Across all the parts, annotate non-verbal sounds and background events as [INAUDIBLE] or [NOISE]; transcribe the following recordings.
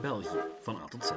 België van A tot Z.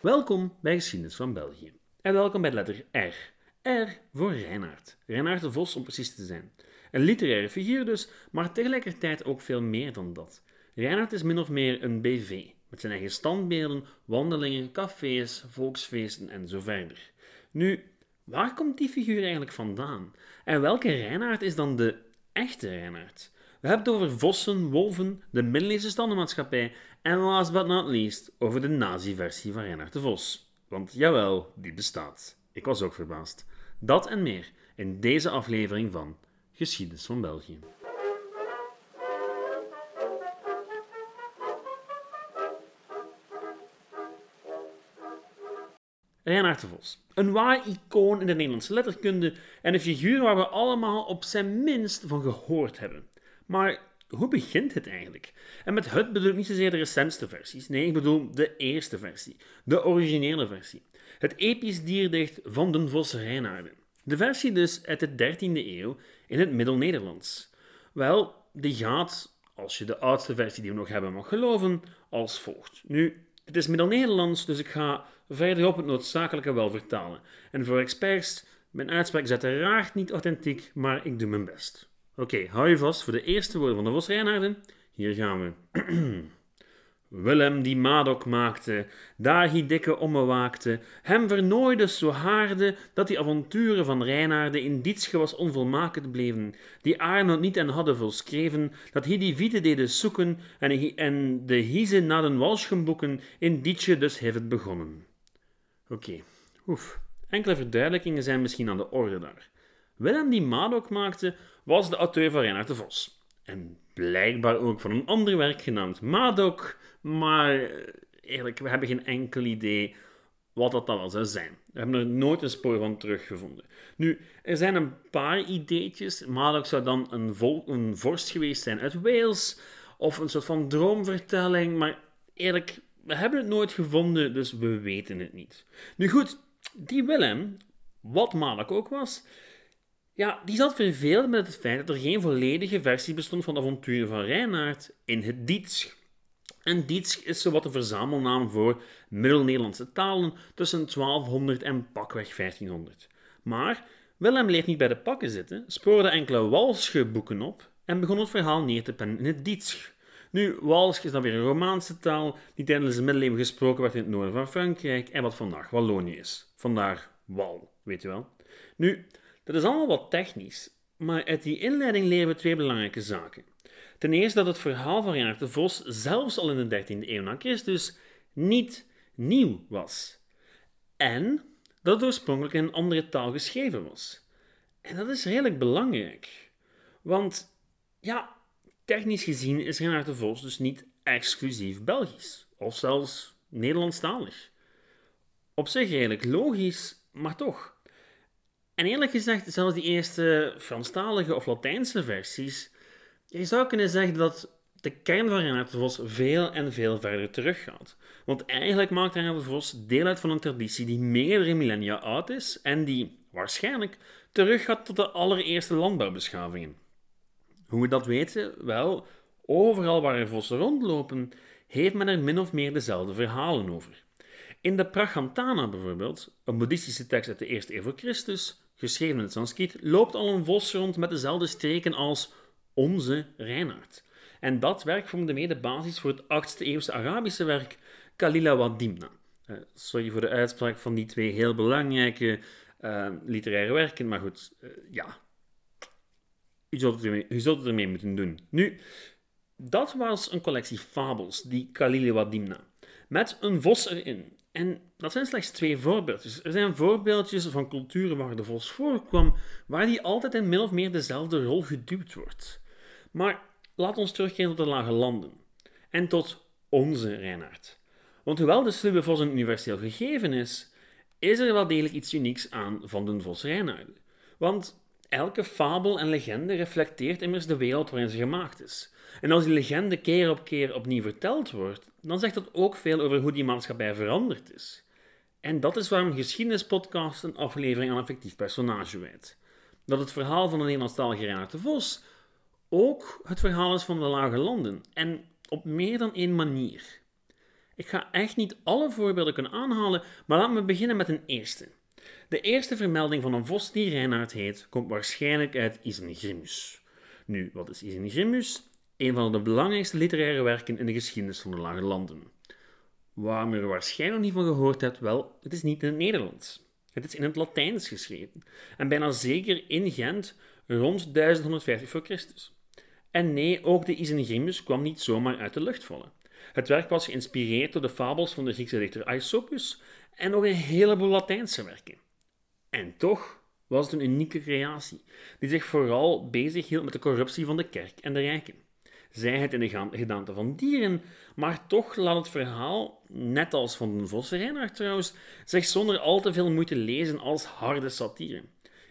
Welkom bij Geschiedenis van België. En welkom bij de letter R. R voor Reinaard. Reinaard de Vos om precies te zijn. Een literaire figuur dus, maar tegelijkertijd ook veel meer dan dat. Reinaard is min of meer een BV, met zijn eigen standbeelden, wandelingen, cafés, volksfeesten en zo verder. Nu, waar komt die figuur eigenlijk vandaan? En welke Reinaard is dan de echte Reinaard? We hebben het over vossen, wolven, de middeleeuwse standenmaatschappij en last but not least over de nazi-versie van Reinaard de Vos. Want jawel, die bestaat. Ik was ook verbaasd. Dat en meer in deze aflevering van Geschiedenis van België. Reinhard de Vos. Een waar icoon in de Nederlandse letterkunde en een figuur waar we allemaal op zijn minst van gehoord hebben. Maar hoe begint het eigenlijk? En met het bedoel ik niet zozeer de recentste versies. Nee, ik bedoel de eerste versie. De originele versie. Het episch dierdicht van den Vos Reinaarden. De versie dus uit de 13e eeuw in het Middel-Nederlands. Wel, die gaat, als je de oudste versie die we nog hebben mag geloven, als volgt. Nu, het is Middel-Nederlands, dus ik ga verderop het noodzakelijke wel vertalen. En voor experts, mijn uitspraak is uiteraard niet authentiek, maar ik doe mijn best. Oké, hou je vast voor de eerste woorden van de Vos Reinaarden. Hier gaan we. [CLEARS THROAT] Willem die Madok maakte, daar hij dikke omme waakte, hem vernooide zo haarde, dat die avonturen van Reinaarde in Dietsche was onvolmaakt bleven, die Arnold niet en hadden volskreven, dat hij die vieten deden zoeken, en, en de hiezen na den walschenboeken in Dietsche dus heeft het begonnen. Oké, oef. Enkele verduidelijkingen zijn misschien aan de orde daar. Willem die Madok maakte, was de auteur van Reinaard de Vos. En blijkbaar ook van een ander werk genaamd Madok, maar eh, eigenlijk, we hebben geen enkel idee wat dat dan wel zou zijn. We hebben er nooit een spoor van teruggevonden. Nu, er zijn een paar ideetjes. Madok zou dan een, een vorst geweest zijn uit Wales, of een soort van droomvertelling, maar eerlijk, we hebben het nooit gevonden, dus we weten het niet. Nu goed, die Willem, wat Madok ook was, ja, die zat verveeld met het feit dat er geen volledige versie bestond van de avonturen van Reinaard in het Dietsch. En Dietsch is zowat een verzamelnaam voor Middel-Nederlandse talen tussen 1200 en pakweg 1500. Maar Willem leert niet bij de pakken zitten, spoorde enkele Walsche boeken op en begon het verhaal neer te pennen in het Dietsch. Nu, Walsch is dan weer een Romaanse taal die tijdens de middeleeuwen gesproken werd in het noorden van Frankrijk en wat vandaag Wallonië is. Vandaar Wal, weet je wel. Nu, dat is allemaal wat technisch, maar uit die inleiding leren we twee belangrijke zaken. Ten eerste dat het verhaal van Reinhard de Vos zelfs al in de 13e eeuw na Christus niet nieuw was. En dat het oorspronkelijk in een andere taal geschreven was. En dat is redelijk belangrijk. Want, ja, technisch gezien is Reinhard de Vos dus niet exclusief Belgisch. Of zelfs Nederlandstalig. Op zich redelijk logisch, maar toch. En eerlijk gezegd, zelfs die eerste Franstalige of Latijnse versies, je zou kunnen zeggen dat de kern van Renaat de Vos veel en veel verder teruggaat. Want eigenlijk maakt Renaat de Vos deel uit van een traditie die meerdere millennia oud is en die waarschijnlijk teruggaat tot de allereerste landbouwbeschavingen. Hoe dat weten? Wel, overal waar er vossen rondlopen, heeft men er min of meer dezelfde verhalen over. In de Prachantana bijvoorbeeld, een boeddhistische tekst uit de eerste eeuw voor Christus, geschreven in het Sanskriet, loopt al een vos rond met dezelfde streken als onze Reinaard. En dat werk vormde mee de basis voor het 8e eeuwse Arabische werk Kalila Wadimna. Uh, sorry voor de uitspraak van die twee heel belangrijke uh, literaire werken, maar goed, uh, ja. U zult, het ermee, u zult moeten doen. Nu, dat was een collectie fabels, die Kalila Wadimna, met een vos erin. En dat zijn slechts twee voorbeeldjes. Er zijn voorbeeldjes van culturen waar de vos voorkwam, waar die altijd in min of meer dezelfde rol geduwd wordt. Maar laat ons terugkeren tot de lage landen. En tot onze Reinhard. Want hoewel de sluwe vos een universeel gegeven is, is er wel degelijk iets unieks aan van de vos Reinaarden. Want elke fabel en legende reflecteert immers de wereld waarin ze gemaakt is. En als die legende keer op keer opnieuw verteld wordt, dan zegt dat ook veel over hoe die maatschappij veranderd is. En dat is waarom Geschiedenispodcast een aflevering aan een fictief personage wijdt. Dat het verhaal van de Nederlandstalige Renaat de Vos ook het verhaal is van de Lage Landen. En op meer dan één manier. Ik ga echt niet alle voorbeelden kunnen aanhalen, maar laten we beginnen met een eerste. De eerste vermelding van een vos die Reinaard heet, komt waarschijnlijk uit Isengrimus. Nu, wat is Isengrimus? Een van de belangrijkste literaire werken in de geschiedenis van de Lage Landen. Waarom je er waarschijnlijk niet van gehoord hebt, wel, het is niet in het Nederlands. Het is in het Latijns geschreven. En bijna zeker in Gent rond 1150 voor Christus. En nee, ook de Isengrimus kwam niet zomaar uit de lucht vallen. Het werk was geïnspireerd door de fabels van de Griekse dichter Aesopus en nog een heleboel Latijnse werken. En toch was het een unieke creatie, die zich vooral bezighield met de corruptie van de kerk en de rijken. Zij het in de gedaante van dieren, maar toch laat het verhaal, net als van de Vos Reinhard trouwens, zich zonder al te veel moeite lezen als harde satire.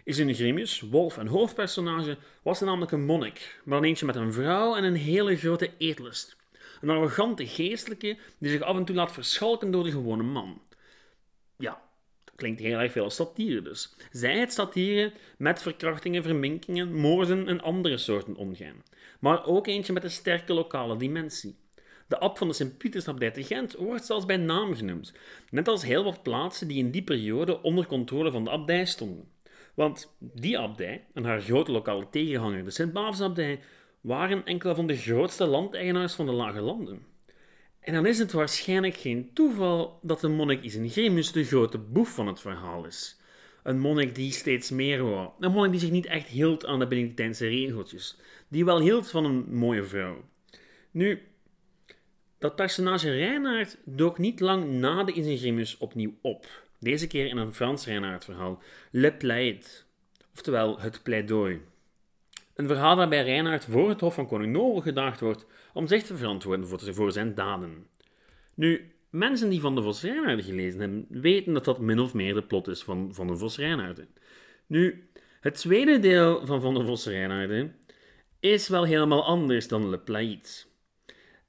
Is een Grimius, wolf en hoofdpersonage, was er namelijk een monnik, maar dan eentje met een vrouw en een hele grote eetlust. Een arrogante geestelijke die zich af en toe laat verschalken door de gewone man. Ja, dat klinkt heel erg veel als satire dus. Zij het satire met verkrachtingen, verminkingen, moorden en andere soorten omgaan. Maar ook eentje met een sterke lokale dimensie. De ab van de Sint-Pietersabdij te Gent wordt zelfs bij naam genoemd, net als heel wat plaatsen die in die periode onder controle van de abdij stonden. Want die abdij en haar grote lokale tegenhanger, de Sint-Baafsabdij, waren enkele van de grootste landeigenaars van de Lage Landen. En dan is het waarschijnlijk geen toeval dat de monnik Isengrimus de grote boef van het verhaal is. Een monnik die steeds meer wou. Een monnik die zich niet echt hield aan de Benedictijnse regeltjes. Die wel hield van een mooie vrouw. Nu, dat personage Reinaard dook niet lang na de Isengrimus opnieuw op. Deze keer in een Frans Reinaard verhaal, Le Plaid. Oftewel, het pleidooi. Een verhaal waarbij Reinaard voor het Hof van Koning Nobel gedaagd wordt om zich te verantwoorden voor zijn daden. Nu, mensen die Van de Vos Reinaarden gelezen hebben, weten dat dat min of meer de plot is van Van de Vos Reinaarden. Nu, het tweede deel van Van de Vos Reinaarden is wel helemaal anders dan Le Plaid.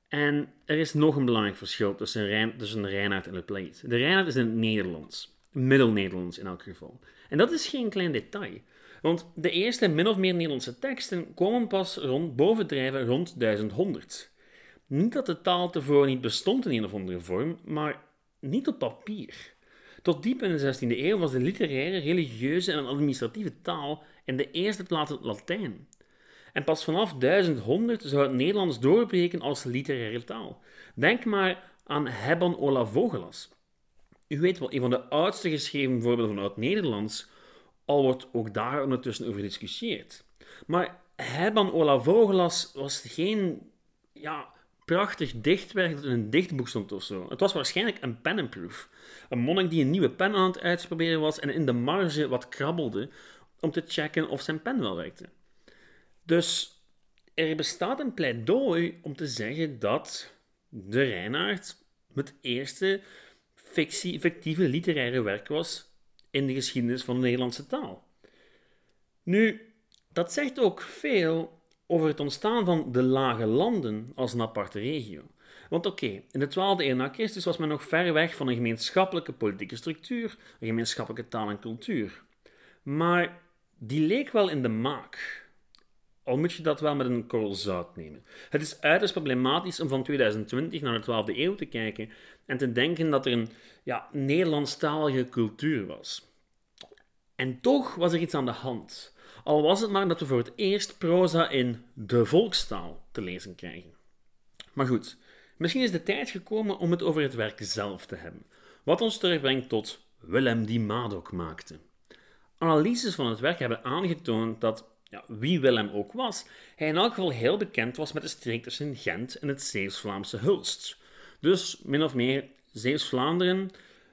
En er is nog een belangrijk verschil tussen, Rijn, tussen Reinaard en Le Plaid. De Reinaard is in het Nederlands, Middel-Nederlands in elk geval. En dat is geen klein detail. Want de eerste min of meer Nederlandse teksten komen pas rond, bovendrijven rond 1100. Niet dat de taal tevoren niet bestond in een of andere vorm, maar niet op papier. Tot diep in de 16e eeuw was de literaire, religieuze en administratieve taal in de eerste plaats het Latijn. En pas vanaf 1100 zou het Nederlands doorbreken als literaire taal. Denk maar aan Hebban Ola Vogelas. U weet wel, een van de oudste geschreven voorbeelden van oud-Nederlands, al wordt ook daar ondertussen over gediscussieerd. Maar Herman Ola Vogelas was geen ja, prachtig dichtwerk dat in een dichtboek stond of zo. Het was waarschijnlijk een pen and proof. Een monnik die een nieuwe pen aan het uitproberen was en in de marge wat krabbelde om te checken of zijn pen wel werkte. Dus er bestaat een pleidooi om te zeggen dat de Reinaard het eerste fictie, fictieve literaire werk was in de geschiedenis van de Nederlandse taal. Nu, dat zegt ook veel over het ontstaan van de lage landen als een aparte regio. Want oké, in de 12e eeuw na Christus was men nog ver weg van een gemeenschappelijke politieke structuur, een gemeenschappelijke taal en cultuur. Maar die leek wel in de maak. Al moet je dat wel met een korrel zout nemen. Het is uiterst problematisch om van 2020 naar de 12e eeuw te kijken en te denken dat er een ja, Nederlandstalige cultuur was. En toch was er iets aan de hand. Al was het maar dat we voor het eerst proza in de volkstaal te lezen krijgen. Maar goed, misschien is de tijd gekomen om het over het werk zelf te hebben. Wat ons terugbrengt tot Willem die Madoc maakte. Analyses van het werk hebben aangetoond dat, ja, wie Willem ook was, hij in elk geval heel bekend was met de streek tussen Gent en het Zeeuws-Vlaamse Hulst. Dus min of meer Zeeuws-Vlaanderen,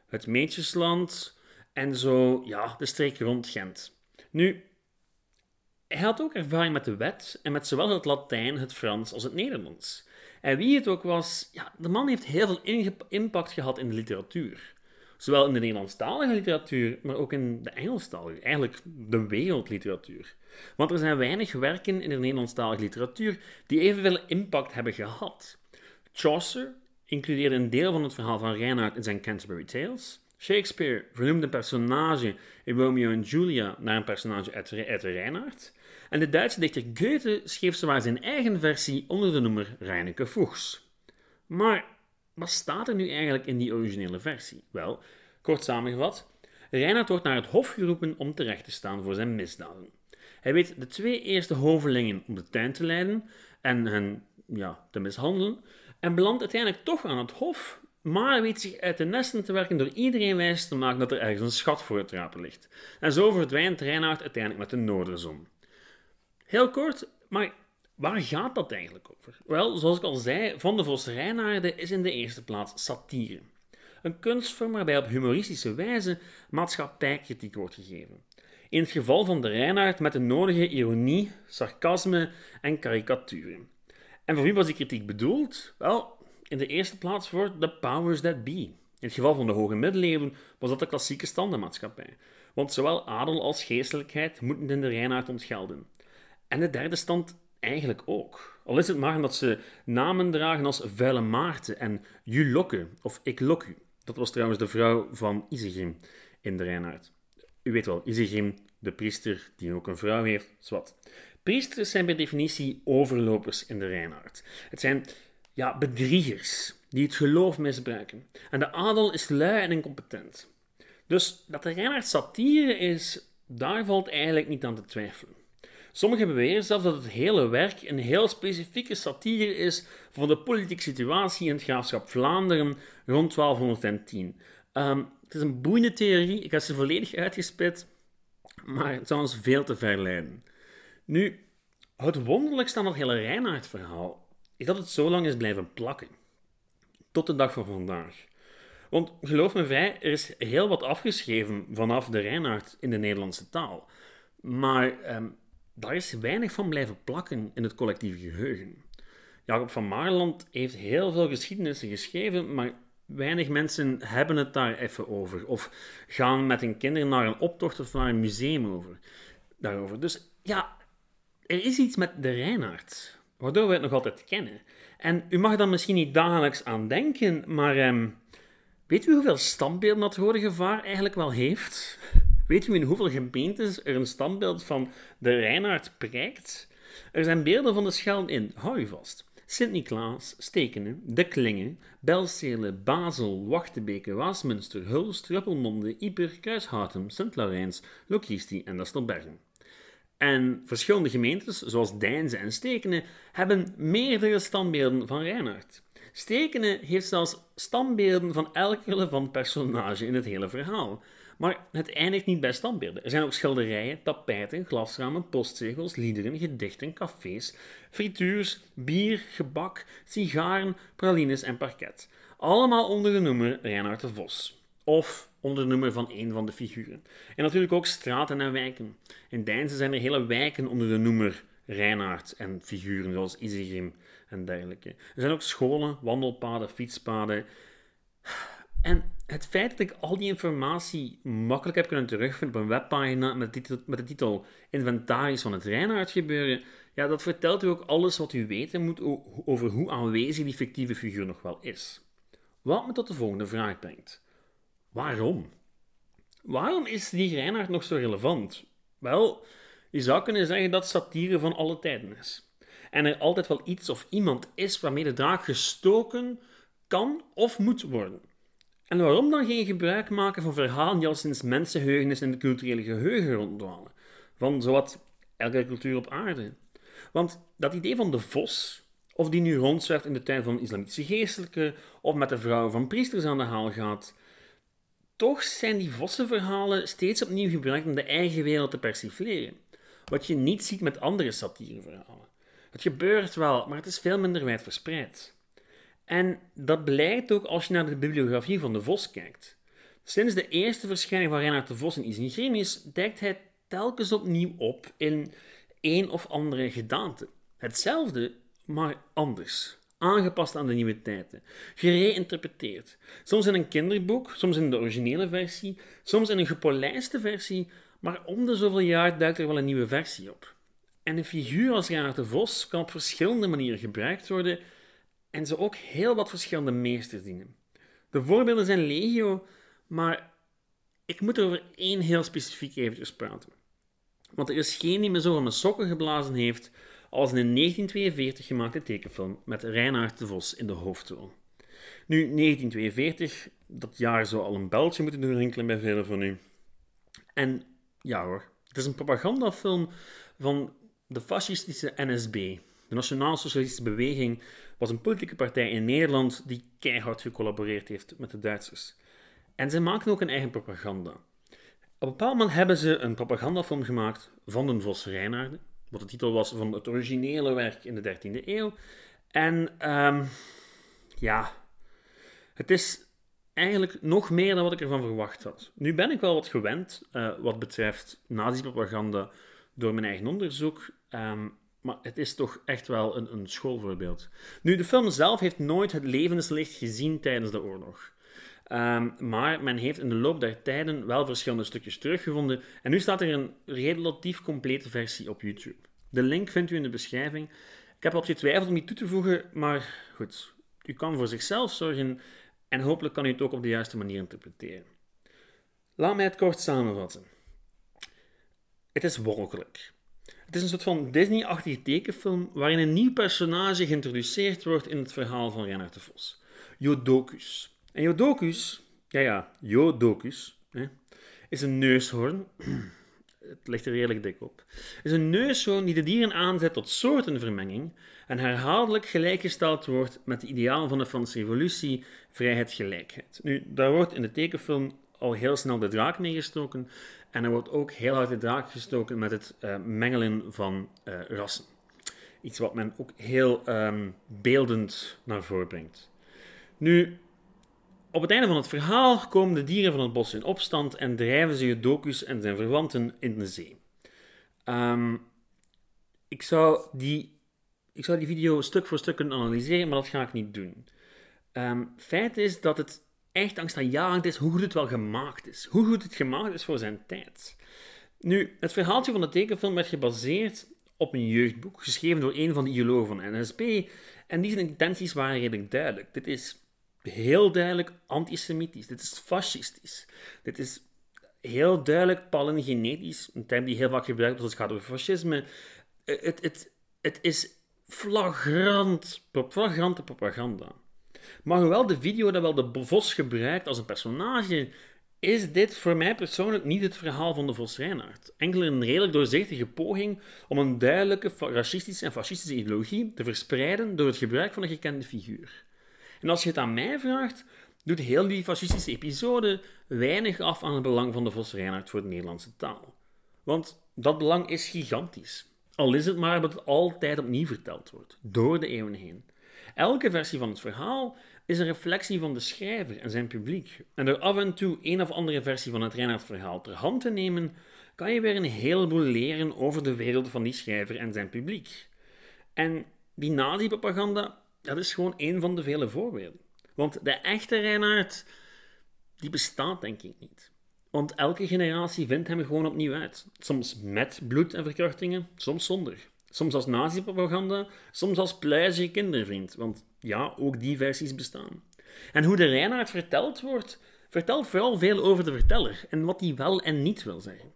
het Meetjesland en zo, ja, de streek rond Gent. Nu, hij had ook ervaring met de wet en met zowel het Latijn, het Frans als het Nederlands. En wie het ook was, ja, de man heeft heel veel impact gehad in de literatuur. Zowel in de Nederlandstalige literatuur, maar ook in de Engelstalige, eigenlijk de wereldliteratuur. Want er zijn weinig werken in de Nederlandstalige literatuur die evenveel impact hebben gehad. Chaucer includeerde een deel van het verhaal van Reinaard in zijn Canterbury Tales. Shakespeare vernoemde een personage in Romeo en Julia naar een personage uit, uit Reinhard. En de Duitse dichter Goethe schreef zwaar zijn eigen versie onder de noemer Reineke Fuchs. Maar wat staat er nu eigenlijk in die originele versie? Wel, kort samengevat, Reinhard wordt naar het hof geroepen om terecht te staan voor zijn misdaden. Hij weet de twee eerste hovelingen om de tuin te leiden en hen ja, te mishandelen, en belandt uiteindelijk toch aan het hof, maar weet zich uit de nesten te werken door iedereen wijs te maken dat er ergens een schat voor het rapen ligt. En zo verdwijnt Reinhard uiteindelijk met de Noorderzon. Heel kort, maar waar gaat dat eigenlijk over? Wel, zoals ik al zei, Van de Vos Reinaarden is in de eerste plaats satire. Een kunstvorm waarbij op humoristische wijze maatschappijkritiek wordt gegeven. In het geval van de Reinaard met de nodige ironie, sarcasme en karikaturen. En voor wie was die kritiek bedoeld? Wel, in de eerste plaats voor de powers that be. In het geval van de hoge middeleeuwen was dat de klassieke standenmaatschappij. Want zowel adel als geestelijkheid moeten in de Reinaard ontgelden. En de derde stand eigenlijk ook. Al is het maar omdat ze namen dragen als Vuile Maarten en Julokke of Ik Lokku. Dat was trouwens de vrouw van Isegrim in de Reinaard. U weet wel, Isegrim, de priester die ook een vrouw heeft, zwart. Priesters zijn per definitie overlopers in de Reinaard. Het zijn ja, bedriegers die het geloof misbruiken. En de adel is lui en incompetent. Dus dat de Reinaard satire is, daar valt eigenlijk niet aan te twijfelen. Sommigen beweren zelfs dat het hele werk een heel specifieke satire is voor de politieke situatie in het graafschap Vlaanderen rond 1210. Ehm, het is een boeiende theorie, ik heb ze volledig uitgespit, maar het zou ons veel te ver leiden. Nu, het wonderlijkste aan dat hele Reinaard-verhaal is dat het zo lang is blijven plakken. Tot de dag van vandaag. Want geloof me vrij, er is heel wat afgeschreven vanaf de Reinaard in de Nederlandse taal. Maar ehm, daar is weinig van blijven plakken in het collectieve geheugen. Jacob van Maarland heeft heel veel geschiedenissen geschreven, maar weinig mensen hebben het daar even over. Of gaan met hun kinderen naar een optocht of naar een museum over, daarover. Dus ja, er is iets met de Reinaard, waardoor we het nog altijd kennen. En u mag dan misschien niet dagelijks aan denken, maar ehm, weet u hoeveel standbeelden dat rode gevaar eigenlijk wel heeft? [LAUGHS] Weet u in hoeveel gemeentes er een standbeeld van de Reinaard prijkt? Er zijn beelden van de Schelm in, hou je vast. Sint-Niklaas, Stekenen, De Klingen, Belstele, Basel, Wachtebeke, Waasmunster, Hulst, Ruppelmonde, Ieper, Kruishouten, Sint-Laurijns, Locristi en Dastelbergen. En verschillende gemeentes, zoals Deinze en Stekenen, hebben meerdere standbeelden van Reinhard. Stekenen heeft zelfs standbeelden van elk relevant personage in het hele verhaal. Maar het eindigt niet bij standbeelden. Er zijn ook schilderijen, tapijten, glasramen, postzegels, liederen, gedichten, cafés, frituurs, bier, gebak, sigaren, pralines en parket. Allemaal onder de noemer Reinhard de Vos. Of onder de noemer van een van de figuren. En natuurlijk ook straten en wijken. In Deinzen zijn er hele wijken onder de noemer Reinhard en figuren zoals Isegrim en dergelijke. Er zijn ook scholen, wandelpaden, fietspaden. En het feit dat ik al die informatie makkelijk heb kunnen terugvinden op een webpagina met de titel, met Inventaris van het Reinhard gebeuren, ja, dat vertelt u ook alles wat u weten moet over hoe aanwezig die fictieve figuur nog wel is. Wat me tot de volgende vraag brengt. Waarom? Waarom is die Reinhard nog zo relevant? Wel, je zou kunnen zeggen dat satire van alle tijden is. En er altijd wel iets of iemand is waarmee de draak gestoken kan of moet worden. En waarom dan geen gebruik maken van verhalen die al sinds mensenheugenis in de culturele geheugen ronddwalen? Van zowat elke cultuur op aarde. Want dat idee van de vos, of die nu rondzwerft in de tuin van islamitische geestelijke, of met de vrouwen van priesters aan de haal gaat, toch zijn die vossenverhalen steeds opnieuw gebruikt om de eigen wereld te persifleren. Wat je niet ziet met andere satireverhalen. Het gebeurt wel, maar het is veel minder wijd verspreid. En dat blijkt ook als je naar de bibliografie van de Vos kijkt. Sinds de eerste verschijning van Reinhard de Vos in Isengrimis duikt hij telkens opnieuw op in een of andere gedaante. Hetzelfde, maar anders. Aangepast aan de nieuwe tijden. Gereïnterpreteerd. Soms in een kinderboek, soms in de originele versie, soms in een gepolijste versie, maar om de zoveel jaar duikt er wel een nieuwe versie op. En een figuur als Reinhard de Vos kan op verschillende manieren gebruikt worden en ze ook heel wat verschillende meesters dienen. De voorbeelden zijn legio, maar ik moet over één heel specifiek eventjes praten. Want er is geen die me zo van mijn sokken geblazen heeft als een in 1942 gemaakte tekenfilm met Reinhard de Vos in de hoofdrol. Nu, 1942, dat jaar zou al een beltje moeten doen rinkelen bij velen van u. En ja hoor, het is een propagandafilm van de fascistische NSB. De Nationaal Socialistische Beweging was een politieke partij in Nederland die keihard gecollaboreerd heeft met de Duitsers. En zij maken ook een eigen propaganda. Op een bepaald moment hebben ze een propagandafilm gemaakt van den Vos Reinaarden, wat de titel was van het originele werk in de 13e eeuw. En um, ja, het is eigenlijk nog meer dan wat ik ervan verwacht had. Nu ben ik wel wat gewend uh, wat betreft nazi-propaganda door mijn eigen onderzoek. Um, maar het is toch echt wel een, een schoolvoorbeeld. Nu, de film zelf heeft nooit het levenslicht gezien tijdens de oorlog. Um, maar men heeft in de loop der tijden wel verschillende stukjes teruggevonden. En nu staat er een relatief complete versie op YouTube. De link vindt u in de beschrijving. Ik heb wat getwijfeld om die toe te voegen, maar goed. U kan voor zichzelf zorgen en hopelijk kan u het ook op de juiste manier interpreteren. Laat mij het kort samenvatten. Het is wolkelijk. Het is een soort van Disney-achtige tekenfilm waarin een nieuw personage geïntroduceerd wordt in het verhaal van Reinhard de Vos. Jodocus. En Jodocus, ja ja, Jodocus, hè, is een neushoorn. [CLEARS THROAT] het ligt er redelijk dik op. Is een neushoorn die de dieren aanzet tot soortenvermenging en herhaaldelijk gelijkgesteld wordt met de idealen van de Franse Revolutie, vrijheid, gelijkheid. Nu, daar wordt in de tekenfilm al heel snel de draak meegestoken en er wordt ook heel hard de draak gestoken met het uh, mengelen van uh, rassen. Iets wat men ook heel um, beeldend naar voren brengt. Nu, op het einde van het verhaal komen de dieren van het bos in opstand en drijven ze Jodocus en zijn verwanten in de zee. Um, ik, zou die, ik zou die video stuk voor stuk kunnen analyseren, maar dat ga ik niet doen. Um, feit is dat het echt angstaanjagend is hoe goed het wel gemaakt is. Hoe goed het gemaakt is voor zijn tijd. Nu, het verhaaltje van de tekenfilm werd gebaseerd op een jeugdboek, geschreven door een van de ideologen van NSB. En die zijn intenties waren redelijk duidelijk. Dit is heel duidelijk antisemitisch. Dit is fascistisch. Dit is heel duidelijk palingenetisch, een term die heel vaak gebruikt wordt als het gaat over fascisme. Het, het, het is flagrant, flagrante propaganda. Maar hoewel de video dat wel de Vos gebruikt als een personage, is dit voor mij persoonlijk niet het verhaal van de Vos Reinhardt. Enkel een redelijk doorzichtige poging om een duidelijke racistische en fascistische ideologie te verspreiden door het gebruik van een gekende figuur. En als je het aan mij vraagt, doet heel die fascistische episode weinig af aan het belang van de Vos Reinhardt voor de Nederlandse taal. Want dat belang is gigantisch. Al is het maar dat het altijd opnieuw verteld wordt, door de eeuwen heen. Elke versie van het verhaal is een reflectie van de schrijver en zijn publiek. En door af en toe een of andere versie van het Reinhard-verhaal ter hand te nemen, kan je weer een heleboel leren over de wereld van die schrijver en zijn publiek. En die nazi-propaganda, dat is gewoon een van de vele voorbeelden. Want de echte Reinhard, die bestaat denk ik niet. Want elke generatie vindt hem gewoon opnieuw uit. Soms met bloed en verkrachtingen, soms zonder. Soms als nazi-propaganda, soms als pluizige kindervriend, want ja, ook die versies bestaan. En hoe de Reinhard verteld wordt, vertelt vooral veel over de verteller en wat hij wel en niet wil zeggen.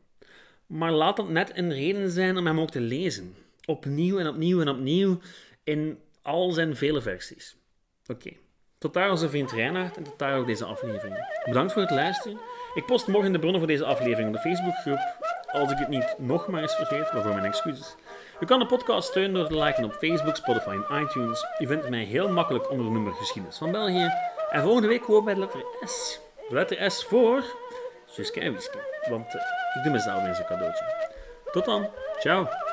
Maar laat dat net een reden zijn om hem ook te lezen. Opnieuw en opnieuw en opnieuw in al zijn vele versies. Oké, tot daar onze vriend Reinhard en tot daar ook deze aflevering. Bedankt voor het luisteren. Ik post morgen de bronnen voor deze aflevering op de Facebookgroep. Als ik het niet nog maar eens vergeet, waarvoor mijn excuses. U kan de podcast steunen door te liken op Facebook, Spotify en iTunes. U vindt mij heel makkelijk onder de nummer Geschiedenis van België. En volgende week gewoon bij de letter S. De letter S voor Suske en Wiske. Want ik doe mezelf eens een cadeautje. Tot dan. Ciao.